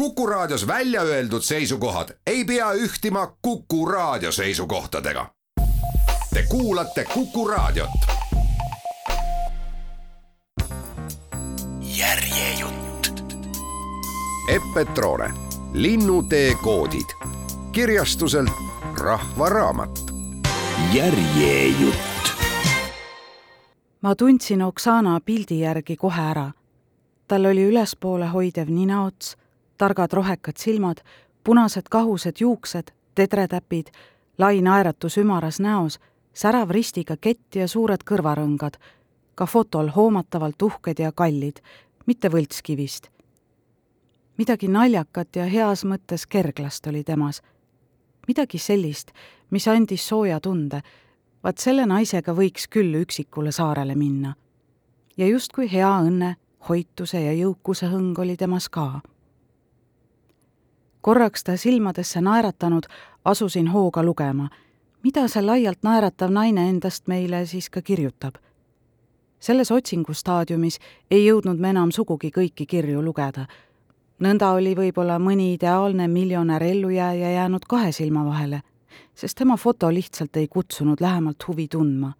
Kuku Raadios välja öeldud seisukohad ei pea ühtima Kuku Raadio seisukohtadega. Te kuulate Kuku Raadiot. järjejutt. Epp Petrone, Linnutee koodid, kirjastuselt Rahva Raamat. järjejutt. ma tundsin Oksana pildi järgi kohe ära. tal oli ülespoole hoidev ninaots targad rohekad silmad, punased kahused juuksed, tedretäpid, lai naeratus ümaras näos, särav ristiga kett ja suured kõrvarõngad, ka fotol hoomatavalt uhked ja kallid, mitte võltskivist. midagi naljakat ja heas mõttes kerglast oli temas. midagi sellist, mis andis sooja tunde, vaat selle naisega võiks küll üksikule saarele minna. ja justkui hea õnne, hoituse ja jõukuse hõng oli temas ka korraks ta silmadesse naeratanud, asusin hooga lugema, mida see laialt naeratav naine endast meile siis ka kirjutab. selles otsingustaadiumis ei jõudnud me enam sugugi kõiki kirju lugeda. nõnda oli võib-olla mõni ideaalne miljonär ellujääja jäänud kahe silma vahele, sest tema foto lihtsalt ei kutsunud lähemalt huvi tundma.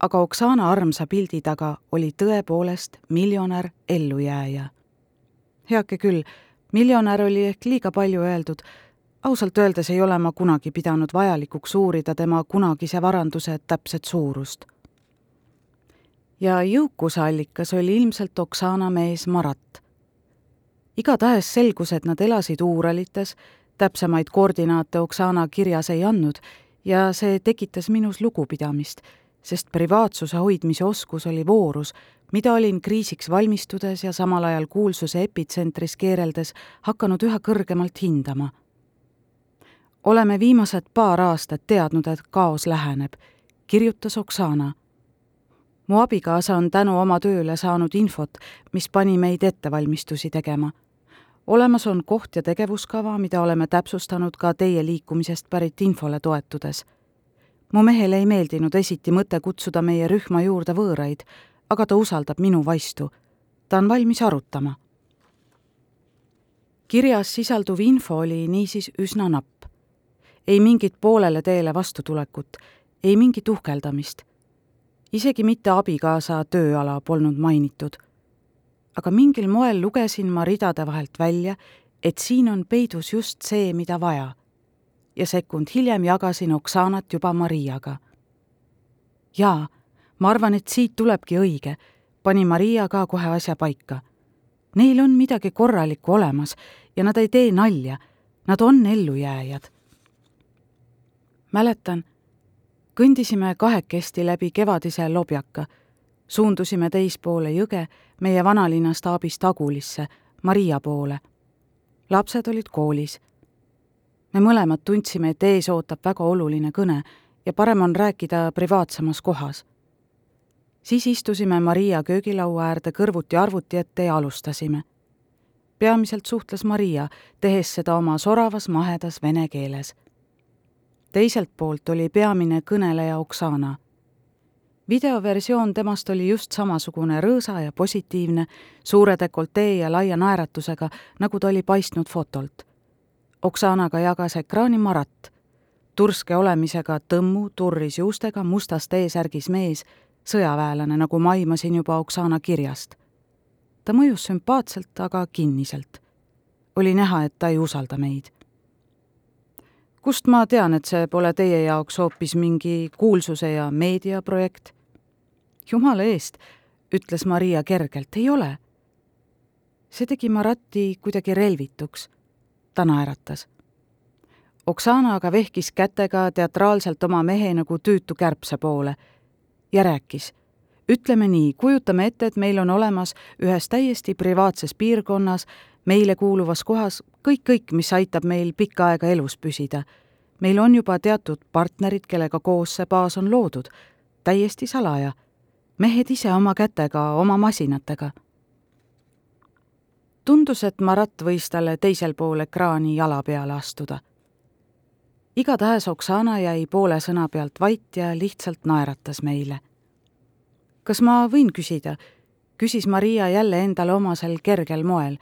aga Oksana armsa pildi taga oli tõepoolest miljonär ellujääja. heake küll miljonär oli ehk liiga palju öeldud, ausalt öeldes ei ole ma kunagi pidanud vajalikuks uurida tema kunagise varanduse täpset suurust. ja jõukuse allikas oli ilmselt Oksana mees Marat. igatahes selgus, et nad elasid Uuralites, täpsemaid koordinaate Oksana kirjas ei andnud ja see tekitas minus lugupidamist, sest privaatsuse hoidmise oskus oli voorus, mida olin kriisiks valmistudes ja samal ajal kuulsuse epitsentris keereldes hakanud üha kõrgemalt hindama. oleme viimased paar aastat teadnud, et kaos läheneb, kirjutas Oksana. mu abikaasa on tänu oma tööle saanud infot, mis pani meid ettevalmistusi tegema. olemas on koht ja tegevuskava, mida oleme täpsustanud ka teie liikumisest pärit infole toetudes mu mehele ei meeldinud esiti mõte kutsuda meie rühma juurde võõraid aga ta usaldab minu vaistu. ta on valmis arutama. kirjas sisalduv info oli niisiis üsna napp. ei mingit poolele teele vastutulekut, ei mingit uhkeldamist. isegi mitte abikaasa tööala polnud mainitud. aga mingil moel lugesin ma ridade vahelt välja, et siin on peidus just see, mida vaja. ja sekund hiljem jagasin Oksanat juba Mariaga. jaa ma arvan, et siit tulebki õige, pani Maria ka kohe asja paika. Neil on midagi korralikku olemas ja nad ei tee nalja, nad on ellujääjad. mäletan, kõndisime kahekesti läbi kevadise lobjaka, suundusime teispoole jõge meie vanalinna staabist Agulisse, Maria poole. lapsed olid koolis. me mõlemad tundsime, et ees ootab väga oluline kõne ja parem on rääkida privaatsemas kohas siis istusime Maria köögilaua äärde kõrvuti arvuti ette ja alustasime. peamiselt suhtles Maria, tehes seda oma soravas mahedas vene keeles. teiselt poolt oli peamine kõneleja Oksana. videoversioon temast oli just samasugune rõõsa ja positiivne, suure dekoltee ja laia naeratusega, nagu ta oli paistnud fotolt. Oksanaga jagas ekraani Marat turske olemisega tõmmu, turris juustega, mustas T-särgis mees sõjaväelane, nagu ma aimasin juba Oksana kirjast. ta mõjus sümpaatselt, aga kinniselt. oli näha, et ta ei usalda meid. kust ma tean, et see pole teie jaoks hoopis mingi kuulsuse ja meediaprojekt? jumala eest, ütles Maria kergelt, ei ole. see tegi Marati kuidagi relvituks. ta naeratas Oksana aga vehkis kätega teatraalselt oma mehe nagu tüütu kärbse poole ja rääkis. ütleme nii, kujutame ette, et meil on olemas ühes täiesti privaatses piirkonnas, meile kuuluvas kohas kõik, kõik, mis aitab meil pikka aega elus püsida. meil on juba teatud partnerid, kellega koos see baas on loodud, täiesti salaja. mehed ise oma kätega, oma masinatega. tundus, et Marat võis talle teisel pool ekraani jala peale astuda igatahes Oksana jäi poole sõna pealt vait ja lihtsalt naeratas meile. kas ma võin küsida, küsis Maria jälle endale omasel kergel moel.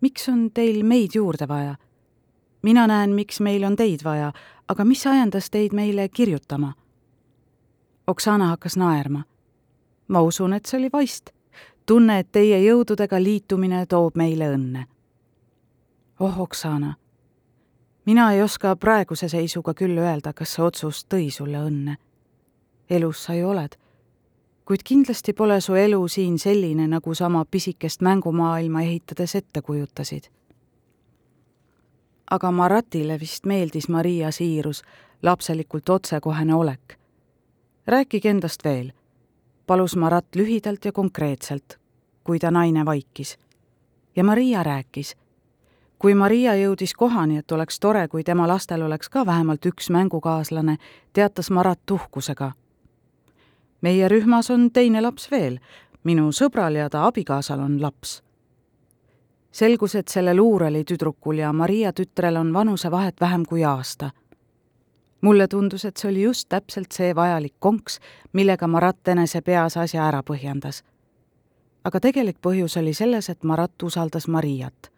miks on teil meid juurde vaja? mina näen, miks meil on teid vaja, aga mis ajendas teid meile kirjutama? Oksana hakkas naerma. ma usun, et see oli vaist. tunne, et teie jõududega liitumine toob meile õnne. oh, Oksana, mina ei oska praeguse seisuga küll öelda, kas see otsus tõi sulle õnne. elus sa ju oled kuid kindlasti pole su elu siin selline, nagu sa oma pisikest mängumaailma ehitades ette kujutasid. aga Maratile vist meeldis Maria siirus, lapselikult otsekohene olek. rääkige endast veel, palus Marat lühidalt ja konkreetselt, kui ta naine vaikis. ja Maria rääkis. Kui Maria jõudis kohani, et oleks tore, kui tema lastel oleks ka vähemalt üks mängukaaslane, teatas Marat uhkusega meie rühmas on teine laps veel, minu sõbral ja ta abikaasal on laps. selgus, et sellel Uureli tüdrukul ja Maria tütrel on vanusevahet vähem kui aasta. mulle tundus, et see oli just täpselt see vajalik konks, millega Marat enese peas asja ära põhjendas. aga tegelik põhjus oli selles, et Marat usaldas Mariat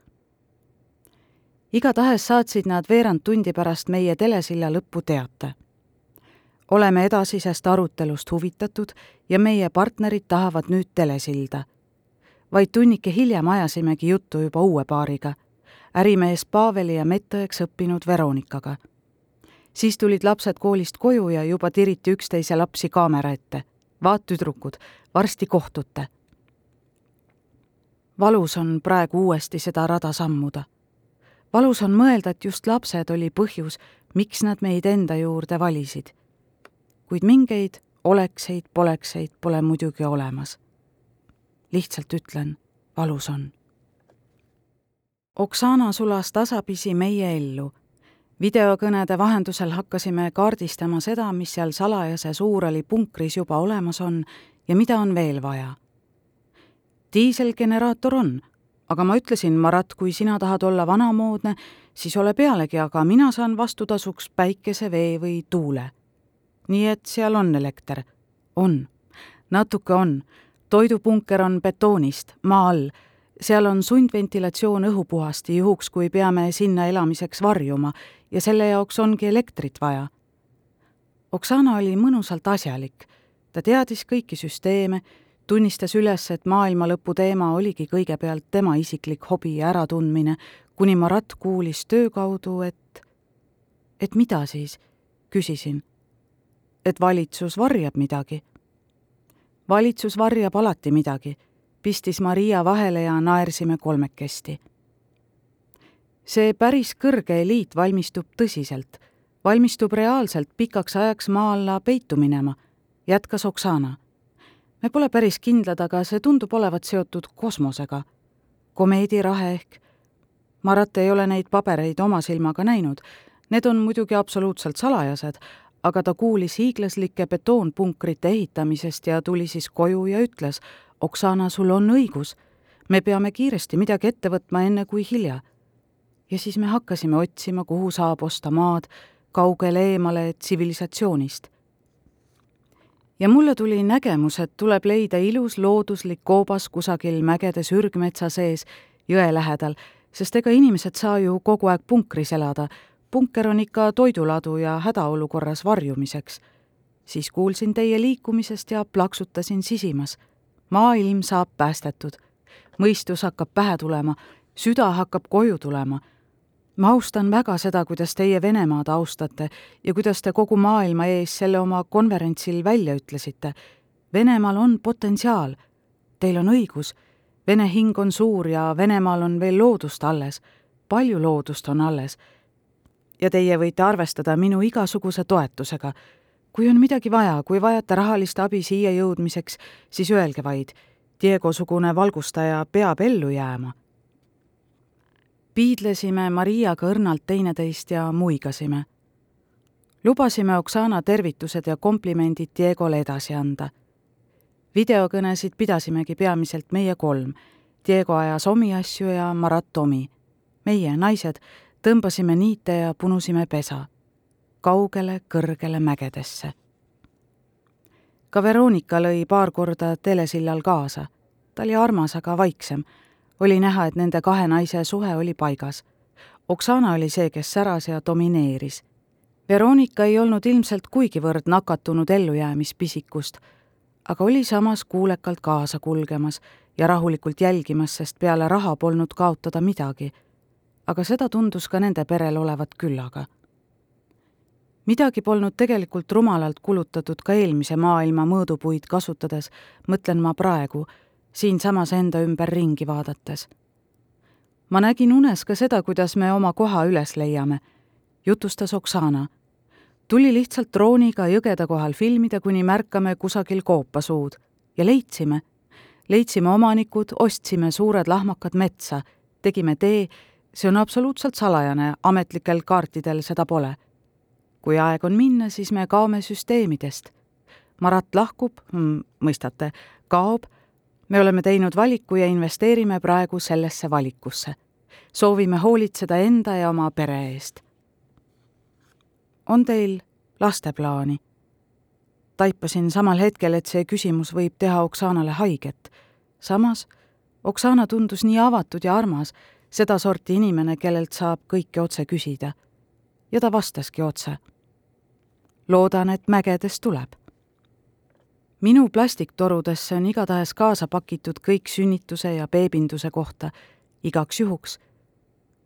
igatahes saatsid nad veerand tundi pärast meie telesilla lõppu teate oleme edasisest arutelust huvitatud ja meie partnerid tahavad nüüd telesilda. vaid tunnike hiljem ajasimegi juttu juba uue paariga, ärimees Paveli ja medõeks õppinud Veronikaga. siis tulid lapsed koolist koju ja juba tiriti üksteise lapsi kaamera ette. vaat, tüdrukud, varsti kohtute. valus on praegu uuesti seda rada sammuda. Valus on mõelda, et just lapsed oli põhjus, miks nad meid enda juurde valisid kuid mingeid olekseid, polekseid pole muidugi olemas. lihtsalt ütlen, valus on. Oksana sulas tasapisi meie ellu. videokõnede vahendusel hakkasime kaardistama seda, mis seal salajases Uurali punkris juba olemas on ja mida on veel vaja. diiselgeneraator on, aga ma ütlesin, Marat, kui sina tahad olla vanamoodne, siis ole pealegi, aga mina saan vastutasuks päikese, vee või tuule nii et seal on elekter. on. natuke on. toidupunker on betoonist, maa all. seal on sundventilatsioon õhupuhasti juhuks, kui peame sinna elamiseks varjuma ja selle jaoks ongi elektrit vaja. Oksana oli mõnusalt asjalik. ta teadis kõiki süsteeme, tunnistas üles, et maailmalõpu teema oligi kõigepealt tema isiklik hobi ja äratundmine, kuni Marat kuulis töö kaudu, et et mida siis, küsisin et valitsus varjab midagi. valitsus varjab alati midagi, pistis Maria vahele ja naersime kolmekesti. see päris kõrge eliit valmistub tõsiselt, valmistub reaalselt pikaks ajaks maa alla peitu minema, jätkas Oksana. Me pole päris kindlad, aga see tundub olevat seotud kosmosega. komeedirahe ehk. Marat ei ole neid pabereid oma silmaga näinud, need on muidugi absoluutselt salajased, aga ta kuulis hiiglaslike betoonpunkrite ehitamisest ja tuli siis koju ja ütles, Oksana, sul on õigus, me peame kiiresti midagi ette võtma, enne kui hilja. ja siis me hakkasime otsima, kuhu saab osta maad kaugele eemale tsivilisatsioonist. Ja mulle tuli nägemus, et tuleb leida ilus looduslik koobas kusagil mägede sürgmetsa sees jõe lähedal, sest ega inimesed saa ju kogu aeg punkris elada punker on ikka toiduladu ja hädaolukorras varjumiseks. siis kuulsin teie liikumisest ja plaksutasin sisimas. maailm saab päästetud. mõistus hakkab pähe tulema, süda hakkab koju tulema. Ma austan väga seda, kuidas teie Venemaad austate ja kuidas te kogu maailma ees selle oma konverentsil välja ütlesite. Venemaal on potentsiaal. Teil on õigus. Vene hing on suur ja Venemaal on veel loodust alles. palju loodust on alles ja teie võite arvestada minu igasuguse toetusega. kui on midagi vaja, kui vajate rahalist abi siia jõudmiseks, siis öelge vaid. Diego-sugune valgustaja peab ellu jääma. Piidlesime Mariaga õrnalt teineteist ja muigasime. lubasime Oksana tervitused ja komplimendid Diegole edasi anda. videokõnesid pidasimegi peamiselt meie kolm. Diego ajas omi asju ja Marat omi. meie, naised, tõmbasime niite ja punusime pesa kaugele kõrgele mägedesse. ka Veronika lõi paar korda telesillal kaasa. ta oli armas, aga vaiksem. Oli näha, et nende kahe naise suhe oli paigas. Oksana oli see, kes säras ja domineeris. Veronika ei olnud ilmselt kuigivõrd nakatunud ellujäämispisikust, aga oli samas kuulekalt kaasa kulgemas ja rahulikult jälgimas, sest peale raha polnud kaotada midagi. aga seda tundus ka nende perel olevat küllaga midagi polnud tegelikult rumalalt kulutatud ka eelmise maailma mõõdupuid kasutades, mõtlen ma praegu, siinsamas enda ümber ringi vaadates. ma nägin unes ka seda, kuidas me oma koha üles leiame, jutustas Oksana. tuli lihtsalt drooniga jõgede kohal filmida, kuni märkame kusagil koopasuud ja leidsime. leidsime omanikud, ostsime suured lahmakad metsa, tegime tee, see on absoluutselt salajane, ametlikel kaartidel seda pole kui aeg on minna, siis me kaome süsteemidest. Marat lahkub, mõistate, kaob, me oleme teinud valiku ja investeerime praegu sellesse valikusse. soovime hoolitseda enda ja oma pere eest. on teil lasteplaani? taipasin samal hetkel, et see küsimus võib teha Oksanale haiget. samas Oksana tundus nii avatud ja armas, sedasorti inimene, kellelt saab kõike otse küsida ja ta vastaski otse. loodan, et mägedes tuleb. Minu plastiktorudesse on igatahes kaasa pakitud kõik sünnituse ja beebinduse kohta igaks juhuks.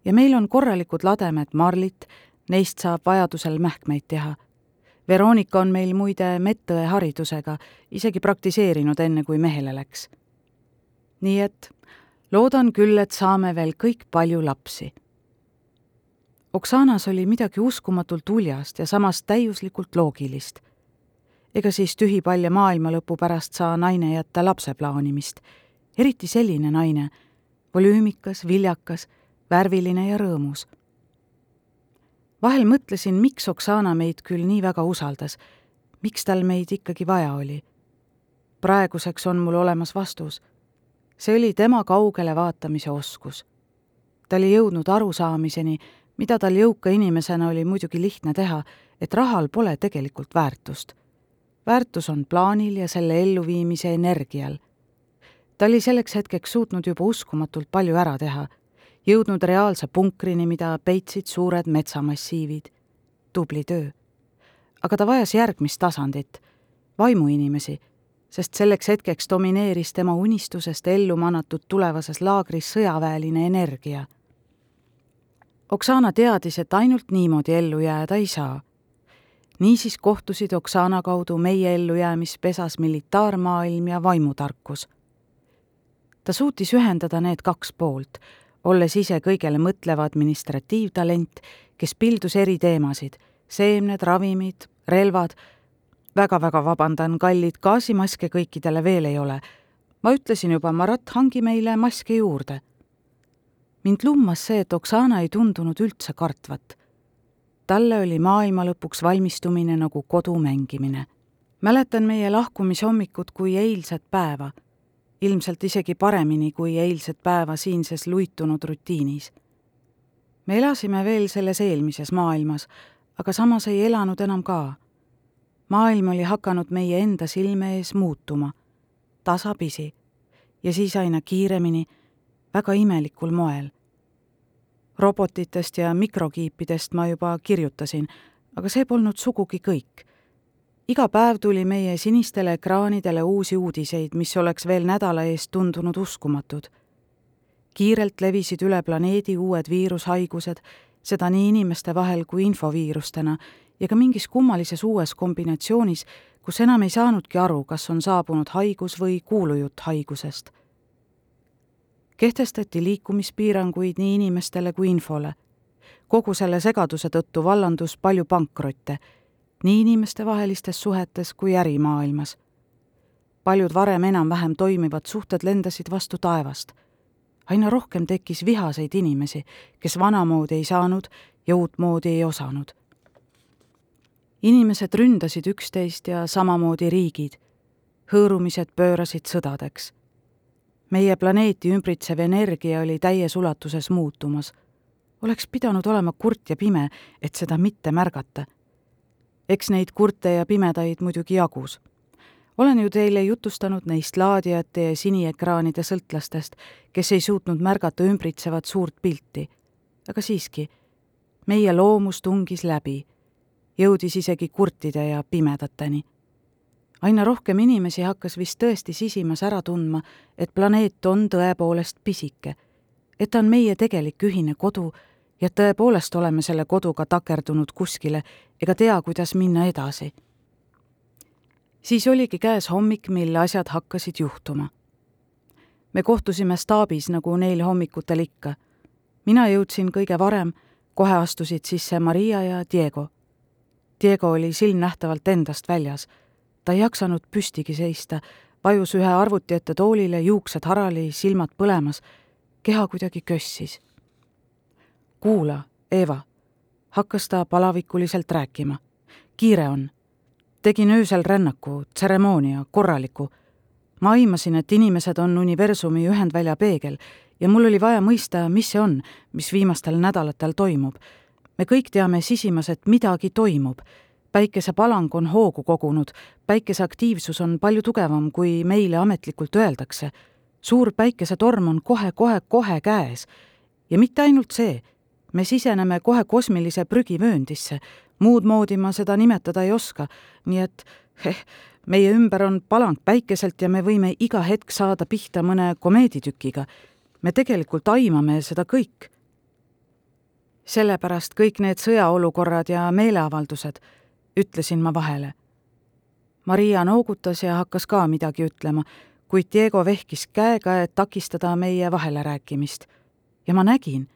ja meil on korralikud lademed marlit, neist saab vajadusel mähkmeid teha. Veronika on meil muide medõe haridusega, isegi praktiseerinud enne, kui mehele läks. nii et loodan küll, et saame veel kõik palju lapsi Oksanas oli midagi uskumatult uljast ja samas täiuslikult loogilist. Ega siis tühipalja maailma lõpu pärast saa naine jätta lapse plaanimist, eriti selline naine, volüümikas, viljakas, värviline ja rõõmus. vahel mõtlesin, miks Oksana meid küll nii väga usaldas, miks tal meid ikkagi vaja oli. praeguseks on mul olemas vastus. see oli tema kaugele vaatamise oskus. ta oli jõudnud arusaamiseni, mida tal jõuka inimesena oli muidugi lihtne teha, et rahal pole tegelikult väärtust. Väärtus on plaanil ja selle elluviimise energial. ta oli selleks hetkeks suutnud juba uskumatult palju ära teha, jõudnud reaalse punkrini, mida peitsid suured metsamassiivid. tubli töö. aga ta vajas järgmist tasandit, vaimuinimesi, sest selleks hetkeks domineeris tema unistusest ellu manatud tulevases laagris sõjaväeline energia Oksana teadis, et ainult niimoodi ellu jääda ei saa. Niisiis kohtusid Oksana kaudu meie ellujäämispesas militaarmaailm ja vaimutarkus. ta suutis ühendada need kaks poolt, olles ise kõigele mõtlev administratiivtalent, kes pildus eri teemasid, seemned, ravimid, relvad väga,, väga-väga vabandan, kallid, gaasimaske kõikidele veel ei ole. ma ütlesin juba, Marat, hangi meile maske juurde mind lummas see, et Oksana ei tundunud üldse kartvat. Talle oli maailma lõpuks valmistumine nagu kodu mängimine. mäletan meie lahkumishommikut kui eilset päeva, ilmselt isegi paremini kui eilset päeva siinses luitunud rutiinis. me elasime veel selles eelmises maailmas, aga samas ei elanud enam ka. maailm oli hakanud meie enda silme ees muutuma, tasapisi ja siis aina kiiremini väga imelikul moel. Robotitest ja mikrokiipidest ma juba kirjutasin, aga see polnud sugugi kõik. iga päev tuli meie sinistele ekraanidele uusi uudiseid, mis oleks veel nädala eest tundunud uskumatud. kiirelt levisid üle planeedi uued viirushaigused, seda nii inimeste vahel kui infoviirustena ja ka mingis kummalises uues kombinatsioonis, kus enam ei saanudki aru, kas on saabunud haigus või kuulujutt haigusest kehtestati liikumispiiranguid nii inimestele kui infole. kogu selle segaduse tõttu vallandus palju pankrotte, nii inimestevahelistes suhetes kui ärimaailmas. paljud varem enam-vähem toimivad suhted lendasid vastu taevast. aina rohkem tekkis vihaseid inimesi, kes vanamoodi ei saanud ja uutmoodi ei osanud. inimesed ründasid üksteist ja samamoodi riigid. hõõrumised pöörasid sõdadeks meie planeeti ümbritsev energia oli täies ulatuses muutumas. oleks pidanud olema kurt ja pime, et seda mitte märgata. eks neid kurte ja pimedaid muidugi jagus. olen ju teile jutustanud neist laadijate ja siniekraanide sõltlastest, kes ei suutnud märgata ümbritsevat suurt pilti. aga siiski, meie loomus tungis läbi, jõudis isegi kurtide ja pimedateni. Aina rohkem inimesi hakkas vist tõesti sisimas ära tundma, et planeet on tõepoolest pisike, et ta on meie tegelik ühine kodu ja tõepoolest oleme selle koduga takerdunud kuskile ega tea, kuidas minna edasi siis oligi käes hommik, mil asjad hakkasid juhtuma. me kohtusime staabis, nagu neil hommikutel ikka. mina jõudsin kõige varem, kohe astusid sisse Maria ja Diego. Diego oli silmnähtavalt endast väljas. Ta ei jaksanud püstigi seista, vajus ühe arvuti ette toolile, juuksed harali, silmad põlemas, keha kuidagi kössis. kuula, Eva, hakkas ta palavikuliselt rääkima. kiire on tegin öösel rännaku, tseremoonia, korraliku. ma aimasin, et inimesed on universumi ühendvälja peegel ja mul oli vaja mõista, mis see on, mis viimastel nädalatel toimub. me kõik teame sisimas, et midagi toimub. Päikesepalang on hoogu kogunud, päikese aktiivsus on palju tugevam, kui meile ametlikult öeldakse. suur päikesetorm on kohe-kohe-kohe käes. ja mitte ainult see, me siseneme kohe kosmilise prügivööndisse muud moodi ma seda nimetada ei oska, nii et eh, meie ümber on palang päikeselt ja me võime iga hetk saada pihta mõne komeeditükiga. me tegelikult aimame seda kõik. sellepärast kõik need sõjaolukorrad ja meeleavaldused, ütlesin ma vahele. Maria noogutas ja hakkas ka midagi ütlema, kuid Diego vehkis käega, et takistada meie vahelerääkimist. ja ma nägin,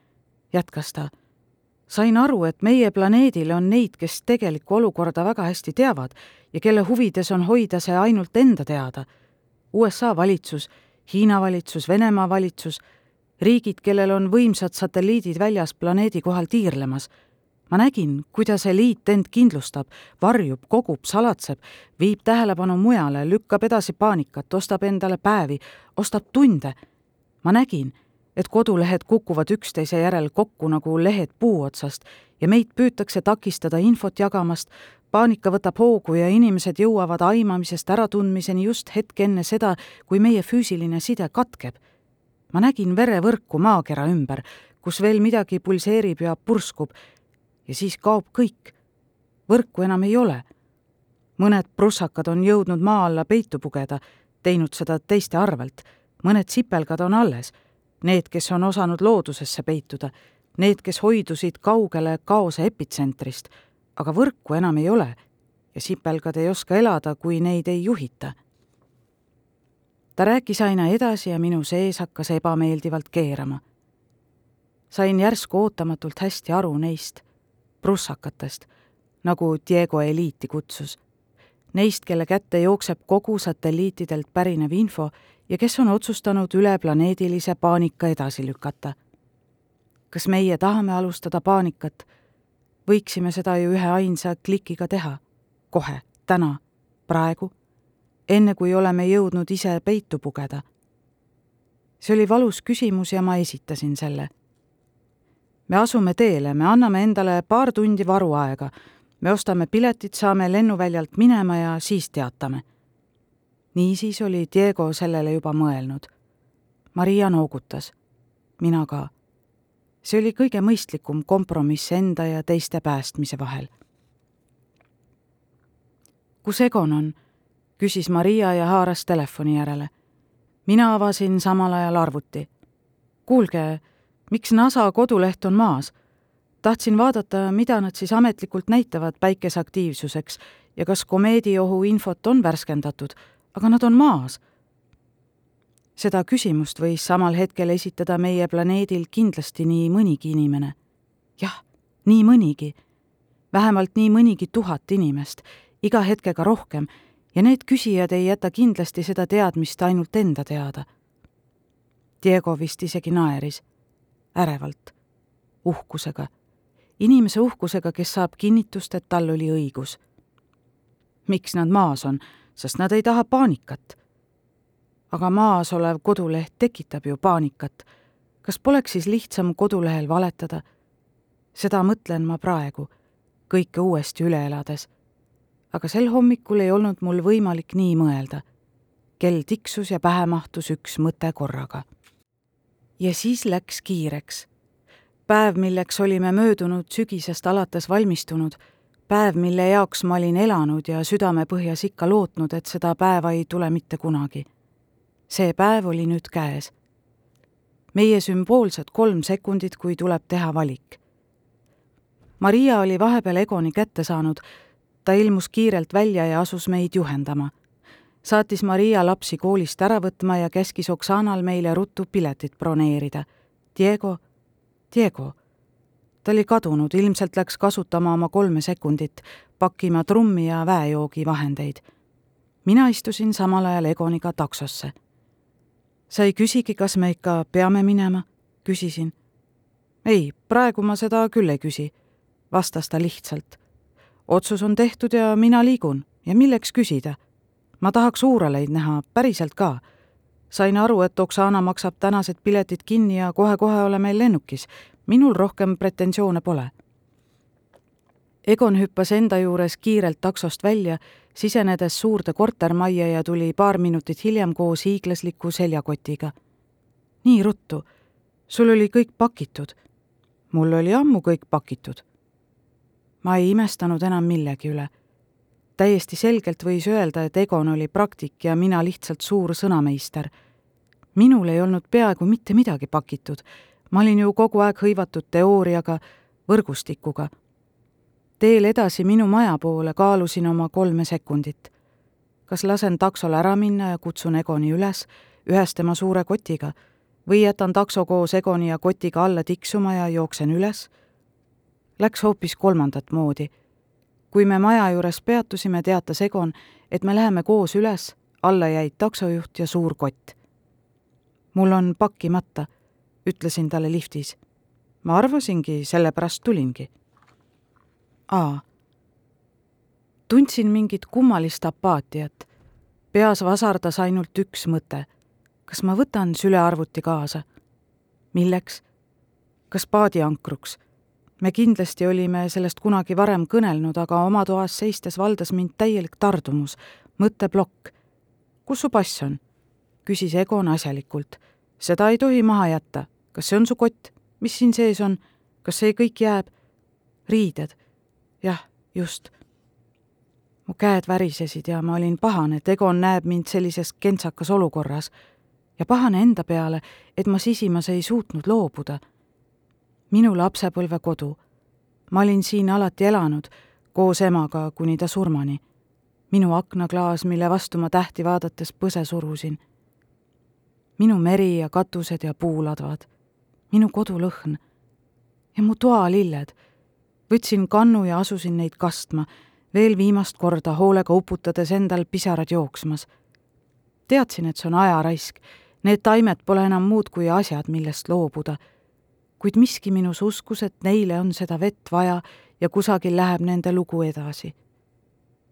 jätkas ta sain aru, et meie planeedil on neid, kes tegelikku olukorda väga hästi teavad ja kelle huvides on hoida see ainult enda teada. USA valitsus, Hiina valitsus, Venemaa valitsus, riigid, kellel on võimsad satelliidid väljas planeedi kohal tiirlemas. Ma nägin, kuidas eliit end kindlustab, varjub, kogub, salatseb, viib tähelepanu mujale, lükkab edasi paanikat, ostab endale päevi, ostab tunde. ma nägin et kodulehed kukuvad üksteise järel kokku nagu lehed puu otsast ja meid püütakse takistada infot jagamast, paanika võtab hoogu ja inimesed jõuavad aimamisest äratundmiseni just hetk enne seda, kui meie füüsiline side katkeb. ma nägin verevõrku maakera ümber, kus veel midagi pulseerib ja purskub ja siis kaob kõik. võrku enam ei ole. mõned prussakad on jõudnud maa alla peitu pugeda, teinud seda teiste arvelt, mõned sipelgad on alles need, kes on osanud loodusesse peituda, need, kes hoidusid kaugele kaose epitsentrist, aga võrku enam ei ole ja sipelgad ei oska elada, kui neid ei juhita. ta rääkis aina edasi ja minu sees hakkas ebameeldivalt keerama. sain järsku ootamatult hästi aru neist prussakatest, nagu Diego eliiti kutsus. Neist, kelle kätte jookseb kogu satelliitidelt pärinev info ja kes on otsustanud üleplaneedilise paanika edasi lükata. kas meie tahame alustada paanikat? võiksime seda ju üheainsa klikiga teha, kohe, täna, praegu, enne kui oleme jõudnud ise peitu pugeda. see oli valus küsimus ja ma esitasin selle. Me asume teele, me anname endale paar tundi varuaega, me ostame piletid, saame lennuväljalt minema ja siis teatame niisiis oli Diego sellele juba mõelnud. Maria noogutas, mina ka. see oli kõige mõistlikum kompromiss enda ja teiste päästmise vahel. kus Egon on? küsis Maria ja haaras telefoni järele. mina avasin samal ajal arvuti. kuulge, miks NASA koduleht on maas? tahtsin vaadata, mida nad siis ametlikult näitavad päikeseaktiivsuseks ja kas komeediohu infot on värskendatud aga nad on maas. seda küsimust võis samal hetkel esitada meie planeedil kindlasti nii mõnigi inimene. jah, nii mõnigi. vähemalt nii mõnigi tuhat inimest, iga hetkega rohkem, ja need küsijad ei jäta kindlasti seda teadmist ainult enda teada. Diego vist isegi naeris, ärevalt, uhkusega inimese uhkusega, kes saab kinnitust, et tal oli õigus. miks nad maas on, sest nad ei taha paanikat. aga maas olev koduleht tekitab ju paanikat. kas poleks siis lihtsam kodulehel valetada? seda mõtlen ma praegu, kõike uuesti üle elades. aga sel hommikul ei olnud mul võimalik nii mõelda. kell tiksus ja pähe mahtus üks mõte korraga. Ja siis läks kiireks. päev, milleks olime möödunud sügisest alates valmistunud, päev, mille jaoks ma olin elanud ja südamepõhjas ikka lootnud, et seda päeva ei tule mitte kunagi. see päev oli nüüd käes meie sümboolsed kolm sekundit, kui tuleb teha valik. Maria oli vahepeal Egoni kätte saanud, ta ilmus kiirelt välja ja asus meid juhendama. Saatis Maria lapsi koolist ära võtma ja käskis Oksanal meile ruttu piletid broneerida. Diego, Diego. ta oli kadunud, ilmselt läks kasutama oma kolme sekundit, pakkima trummi ja väejoogivahendeid. mina istusin samal ajal Egoniga taksosse sa ei küsigi, kas me ikka peame minema? küsisin. ei, praegu ma seda küll ei küsi, vastas ta lihtsalt. otsus on tehtud ja mina liigun ja milleks küsida? Ma tahaks uuraleid näha, päriselt ka. sain aru, et Oksana maksab tänased piletid kinni ja kohe-kohe oleme lennukis. minul rohkem pretensioone pole. Egon hüppas enda juures kiirelt taksost välja sisenedes suurde kortermajja ja tuli paar minutit hiljem koos hiiglasliku seljakotiga. nii ruttu, sul oli kõik pakitud. mul oli ammu kõik pakitud. ma ei imestanud enam millegi üle. Täiesti selgelt võis öelda, et Egon oli praktik ja mina lihtsalt suur sõnameister. minul ei olnud peaaegu mitte midagi pakitud. ma olin ju kogu aeg hõivatud teooriaga, võrgustikuga teel edasi minu maja poole kaalusin oma kolme sekundit. kas lasen taksol ära minna ja kutsun Egoni üles ühes tema suure kotiga või jätan takso koos Egoni ja kotiga alla tiksuma ja jooksen üles? Läks hoopis kolmandat moodi. Kui me maja juures peatusime, teatas Egon, et me läheme koos üles, alla jäid taksojuht ja suur kott. mul on pakkimata, ütlesin talle liftis. ma arvasingi, sellepärast tulingi A. tundsin mingit kummalist apaatiat. peas vasardas ainult üks mõte. kas ma võtan sülearvuti kaasa? milleks? kas paadiankruks? Me kindlasti olime sellest kunagi varem kõnelnud, aga oma toas seistes valdas mind täielik tardumus, mõtteplokk. kus su pass on? küsis Egon asjalikult. seda ei tohi maha jätta. kas see on su kott? mis siin sees on? kas see kõik jääb? riided jah, just. mu käed värisesid ja ma olin pahane, et Egon näeb mind sellises kentsakas olukorras ja pahane enda peale, et ma sisimas ei suutnud loobuda. Minu lapsepõlvekodu. ma olin siin alati elanud, koos emaga kuni ta surmani. minu aknaklaas, mille vastu ma tähti vaadates põse surusin. minu meri ja katused ja puuladvad. minu kodulõhn. ja mu toalilled võtsin kannu ja asusin neid kastma, veel viimast korda hoolega uputades endal pisarad jooksmas. teadsin, et see on ajaraisk, need taimed pole enam muud kui asjad, millest loobuda. Kuid miski minus uskus, et neile on seda vett vaja ja kusagil läheb nende lugu edasi.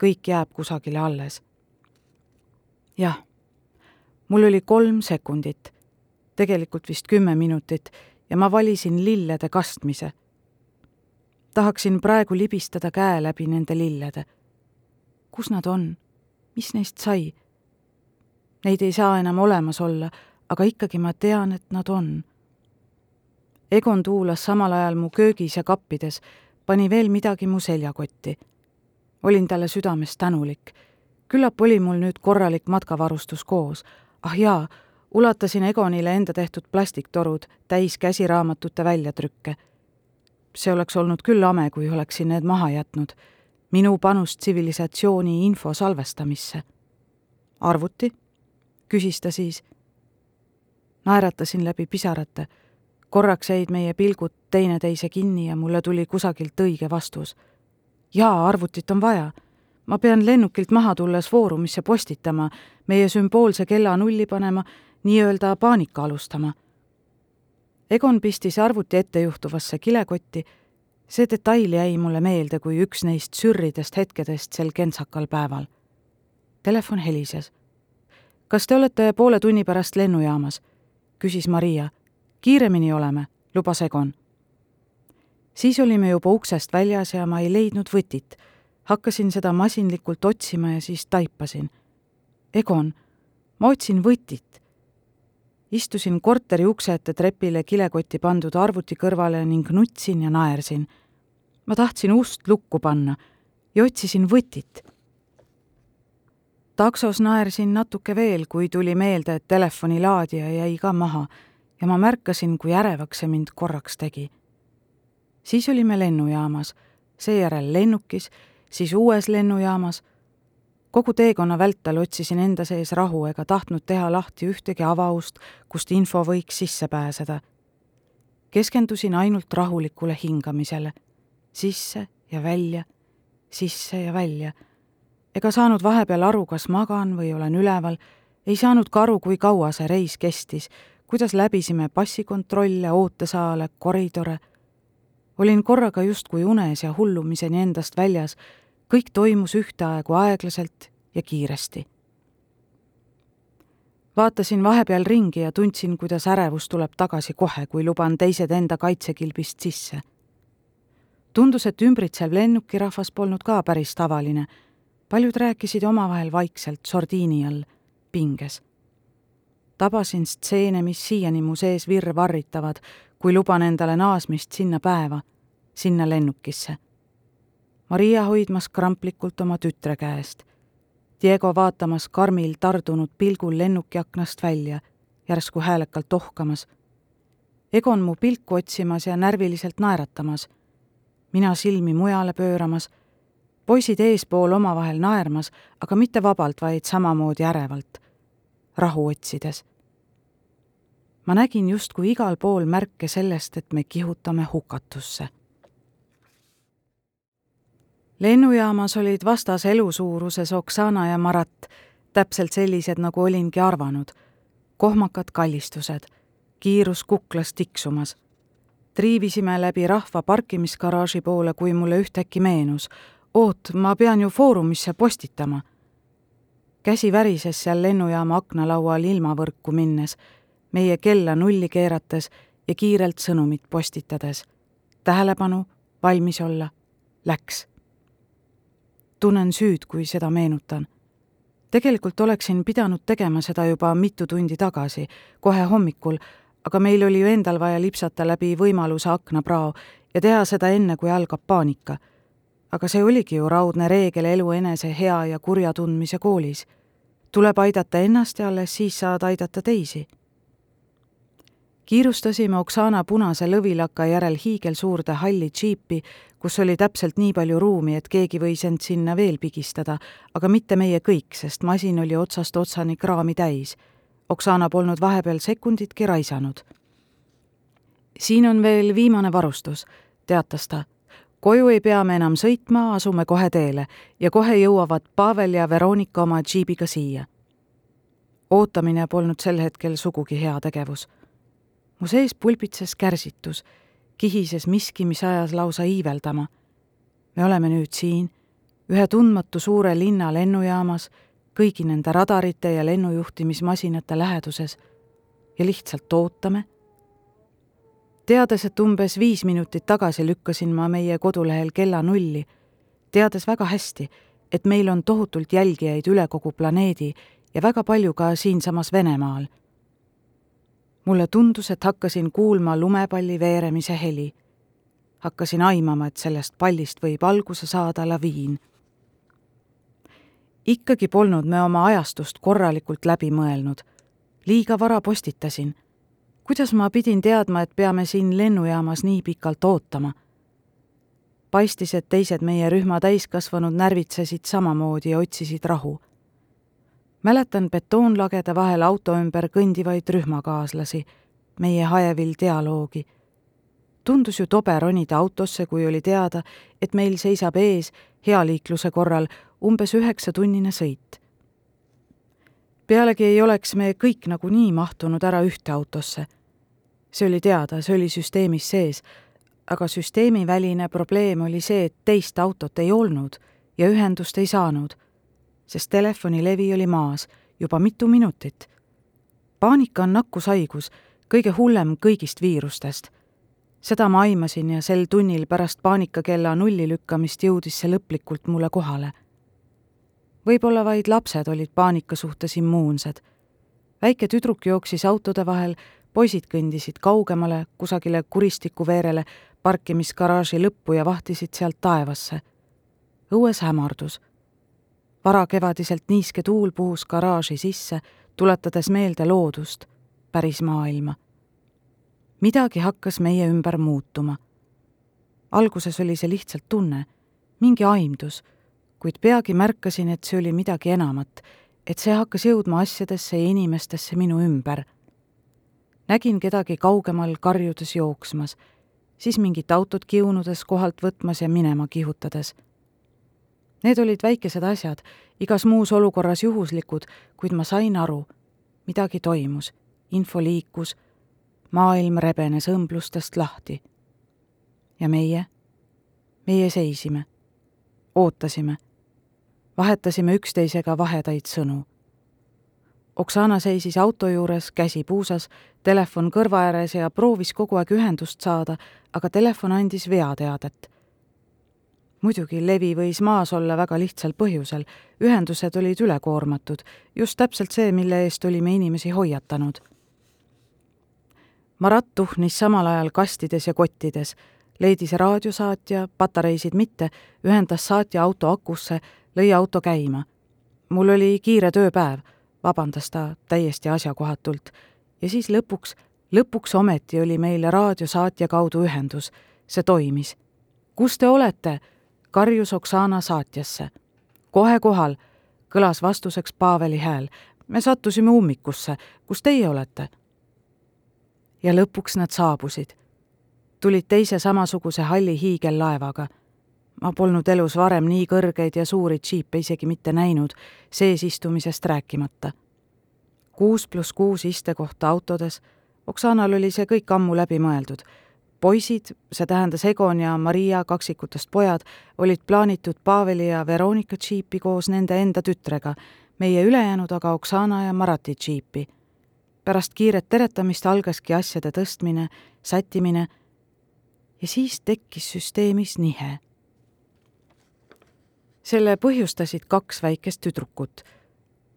kõik jääb kusagile alles. jah, mul oli kolm sekundit, tegelikult vist kümme minutit ja ma valisin lillede kastmise tahaksin praegu libistada käe läbi nende lillede. kus nad on? mis neist sai? Neid ei saa enam olemas olla, aga ikkagi ma tean, et nad on. Egon tuulas samal ajal mu köögis ja kappides, pani veel midagi mu seljakotti. olin talle südames tänulik. küllap oli mul nüüd korralik matkavarustus koos. ah jaa, ulatasin Egonile enda tehtud plastiktorud täis käsiraamatute väljatrükke see oleks olnud küll ame, kui oleksin need maha jätnud. minu panus tsivilisatsiooni info salvestamisse. arvuti? küsis ta siis. naeratasin läbi pisarate. Korraks jäid meie pilgud teineteise kinni ja mulle tuli kusagilt õige vastus. jaa, arvutit on vaja. ma pean lennukilt maha tulles Foorumisse postitama, meie sümboolse kella nulli panema, nii-öelda paanika alustama Egon pistis arvuti ette juhtuvasse kilekotti. see detail jäi mulle meelde kui üks neist sürridest hetkedest sel kentsakal päeval. Telefon helises. kas te olete poole tunni pärast lennujaamas? küsis Maria. Kiiremini oleme, lubas Egon. siis olime juba uksest väljas ja ma ei leidnud võtit. hakkasin seda masinlikult otsima ja siis taipasin. Egon, ma otsin võtit. istusin korteri ukse ette trepile kilekotti pandud arvuti kõrvale ning nutsin ja naersin. ma tahtsin ust lukku panna ja otsisin võtit. taksos naersin natuke veel, kui tuli meelde, et telefoni laadija jäi ka maha ja ma märkasin, kui ärevaks see mind korraks tegi. siis olime lennujaamas, seejärel lennukis, siis uues lennujaamas. kogu teekonna vältel otsisin enda sees rahu ega tahtnud teha lahti ühtegi avaust, kust info võiks sisse pääseda. keskendusin ainult rahulikule hingamisele, sisse ja välja, sisse ja välja. ega saanud vahepeal aru, kas magan või olen üleval, ei saanud ka aru, kui kaua see reis kestis kuidas läbisime passikontrolle, ootesaale, koridore. olin korraga justkui unes ja hullumiseni endast väljas. kõik toimus ühtaegu aeglaselt ja kiiresti. vaatasin vahepeal ringi ja tundsin, kuidas ärevus tuleb tagasi kohe, kui luban teised enda kaitsekilbist sisse. tundus, et ümbritsev lennukirahvas polnud ka päris tavaline. paljud rääkisid omavahel vaikselt sordiini all, pinges tabasin stseene, mis siiani mu sees virvarritavad, kui luban endale naasmist sinna päeva, sinna lennukisse. Maria hoidmas kramplikult oma tütre käest. Diego vaatamas karmil tardunud pilgul lennuki aknast välja, järsku häälekalt ohkamas. Egon mu pilku otsimas ja närviliselt naeratamas. mina silmi mujale pööramas, poisid eespool omavahel naermas, aga mitte vabalt, vaid samamoodi ärevalt rahu otsides. ma nägin justkui igal pool märke sellest, et me kihutame hukatusse. lennujaamas olid vastas elusuuruses Oksana ja Marat, täpselt sellised, nagu olingi arvanud. kohmakad kallistused, kiirus kuklas tiksumas. triivisime läbi rahva parkimisgaraaži poole, kui mulle ühtäkki meenus, oot, ma pean ju Foorumisse postitama käsi värises seal lennujaama aknalaual ilmavõrku minnes, meie kella nulli keerates ja kiirelt sõnumit postitades. tähelepanu, valmis olla, läks. tunnen süüd, kui seda meenutan. tegelikult oleksin pidanud tegema seda juba mitu tundi tagasi, kohe hommikul, aga meil oli ju endal vaja lipsata läbi võimaluse aknaprao ja teha seda enne, kui algab paanika aga see oligi ju raudne reegel elu enese hea ja kurja tundmise koolis. tuleb aidata ennast ja alles siis saad aidata teisi. kiirustasime Oksana punase lõvilaka järel hiigelsuurde halli džiipi, kus oli täpselt nii palju ruumi, et keegi võis end sinna veel pigistada, aga mitte meie kõik, sest masin oli otsast otsani kraami täis. Oksana polnud vahepeal sekunditki raisanud. siin on veel viimane varustus, teatas ta koju ei pea me enam sõitma, asume kohe teele ja kohe jõuavad Pavel ja Veronika oma džiibiga siia. ootamine polnud sel hetkel sugugi hea tegevus. mu sees pulbitses kärsitus, kihises miski, mis ajas lausa iiveldama. me oleme nüüd siin, ühe tundmatu suure linna lennujaamas, kõigi nende radarite ja lennujuhtimismasinate läheduses ja lihtsalt ootame teades, et umbes viis minutit tagasi lükkasin ma meie kodulehel kella nulli, teades väga hästi, et meil on tohutult jälgijaid üle kogu planeedi ja väga palju ka siinsamas Venemaal. mulle tundus, et hakkasin kuulma lumepalli veeremise heli. hakkasin aimama, et sellest pallist võib alguse saada laviin. ikkagi polnud me oma ajastust korralikult läbi mõelnud. liiga vara postitasin kuidas ma pidin teadma, et peame siin lennujaamas nii pikalt ootama? paistis, et teised meie rühma täiskasvanud närvitsesid samamoodi ja otsisid rahu. mäletan betoonlagede vahel auto ümber kõndivaid rühmakaaslasi, meie hajevill dialoogi. tundus ju tobe ronida autosse, kui oli teada, et meil seisab ees hea liikluse korral umbes üheksatunnine sõit pealegi ei oleks me kõik nagunii mahtunud ära ühte autosse see oli teada, see oli süsteemis sees, aga süsteemiväline probleem oli see, et teist autot ei olnud ja ühendust ei saanud, sest telefonilevi oli maas juba mitu minutit. paanika on nakkushaigus, kõige hullem kõigist viirustest. seda ma aimasin ja sel tunnil pärast paanikakella nulli lükkamist jõudis see lõplikult mulle kohale. võib-olla vaid lapsed olid paanika suhtes immuunsed. väike tüdruk jooksis autode vahel, poisid kõndisid kaugemale, kusagile kuristikuveerele, parkimisgaraaži lõppu ja vahtisid sealt taevasse. õues hämardus. varakevadiselt niiske tuul puhus garaaži sisse, tuletades meelde loodust, päris maailma midagi hakkas meie ümber muutuma. alguses oli see lihtsalt tunne, mingi aimdus, kuid peagi märkasin, et see oli midagi enamat, et see hakkas jõudma asjadesse ja inimestesse minu ümber. Nägin kedagi kaugemal karjudes jooksmas, siis mingit autot kiunudes kohalt võtmas ja minema kihutades. Need olid väikesed asjad, igas muus olukorras juhuslikud, kuid ma sain aru, midagi toimus, info liikus maailm rebenes õmblustest lahti. ja meie, meie seisime, ootasime, vahetasime üksteisega vahedaid sõnu. Oksana seisis auto juures, käsi puusas, telefon kõrva ääres ja proovis kogu aeg ühendust saada, aga telefon andis veateadet. muidugi levi võis maas olla väga lihtsal põhjusel, ühendused olid ülekoormatud, just täpselt see, mille eest olime inimesi hoiatanud Marat tuhnis samal ajal kastides ja kottides, leidis raadiosaatja, patareisid mitte, ühendas saatja auto akusse, lõi auto käima. mul oli kiire tööpäev, vabandas ta täiesti asjakohatult. ja siis lõpuks, lõpuks ometi oli meil raadiosaatja kaudu ühendus. see toimis. kus te olete? karjus Oksana saatjasse. kohe kohal, kõlas vastuseks Paveli hääl. me sattusime ummikusse, kus teie olete? ja lõpuks nad saabusid. tulid teise samasuguse halli hiigellaevaga. Ma polnud elus varem nii kõrgeid ja suuri džiipe isegi mitte näinud, sees istumisest rääkimata. kuus pluss kuus istekohta autodes, Oksanal oli see kõik ammu läbi mõeldud. poisid, see tähendas Egon ja Maria kaksikutest pojad, olid plaanitud Paveli ja Veronika džiipi koos nende enda tütrega, meie ülejäänud aga Oksana ja Marati džiipi pärast kiiret teretamist algaski asjade tõstmine, sättimine ja siis tekkis süsteemis nihe. Selle põhjustasid kaks väikest tüdrukut.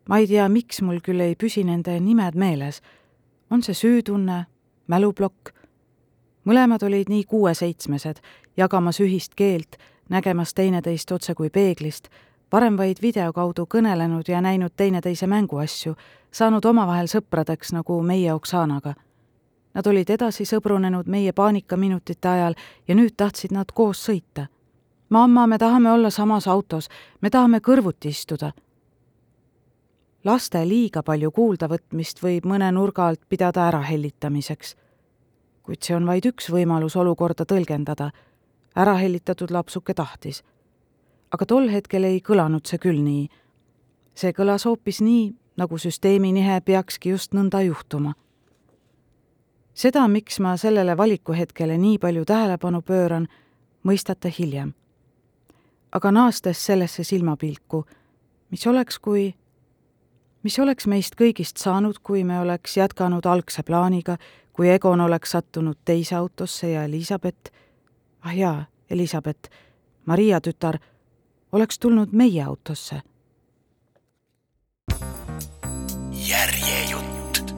ma ei tea, miks mul küll ei püsi nende nimed meeles. on see süütunne, mäluplokk? mõlemad olid nii kuue-seitsmesed, jagamas ühist keelt, nägemas teineteist otse kui peeglist varem vaid video kaudu kõnelenud ja näinud teineteise mänguasju, saanud omavahel sõpradeks, nagu meie Oksanaga. Nad olid edasi sõbrunenud meie paanikaminutite ajal ja nüüd tahtsid nad koos sõita. Mamma, me tahame olla samas autos, me tahame kõrvuti istuda. laste liiga palju kuuldavõtmist võib mõne nurga alt pidada ärahellitamiseks. kuid see on vaid üks võimalus olukorda tõlgendada. ärahellitatud lapsuke tahtis aga tol hetkel ei kõlanud see küll nii. see kõlas hoopis nii, nagu süsteemi nihe peakski just nõnda juhtuma. seda, miks ma sellele valikuhetkele nii palju tähelepanu pööran, mõistate hiljem. Aga naastes sellesse silmapilku, mis oleks, kui, mis oleks meist kõigist saanud, kui me oleks jätkanud algse plaaniga, kui Egon oleks sattunud teise autosse ja Elizabeth, ah jaa, Elizabeth, Maria tütar oleks tulnud meie autosse. järjejutt.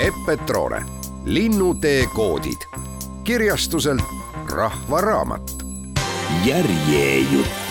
Eppe Troore, Linnutee koodid, kirjastuselt Rahva Raamat. järjejutt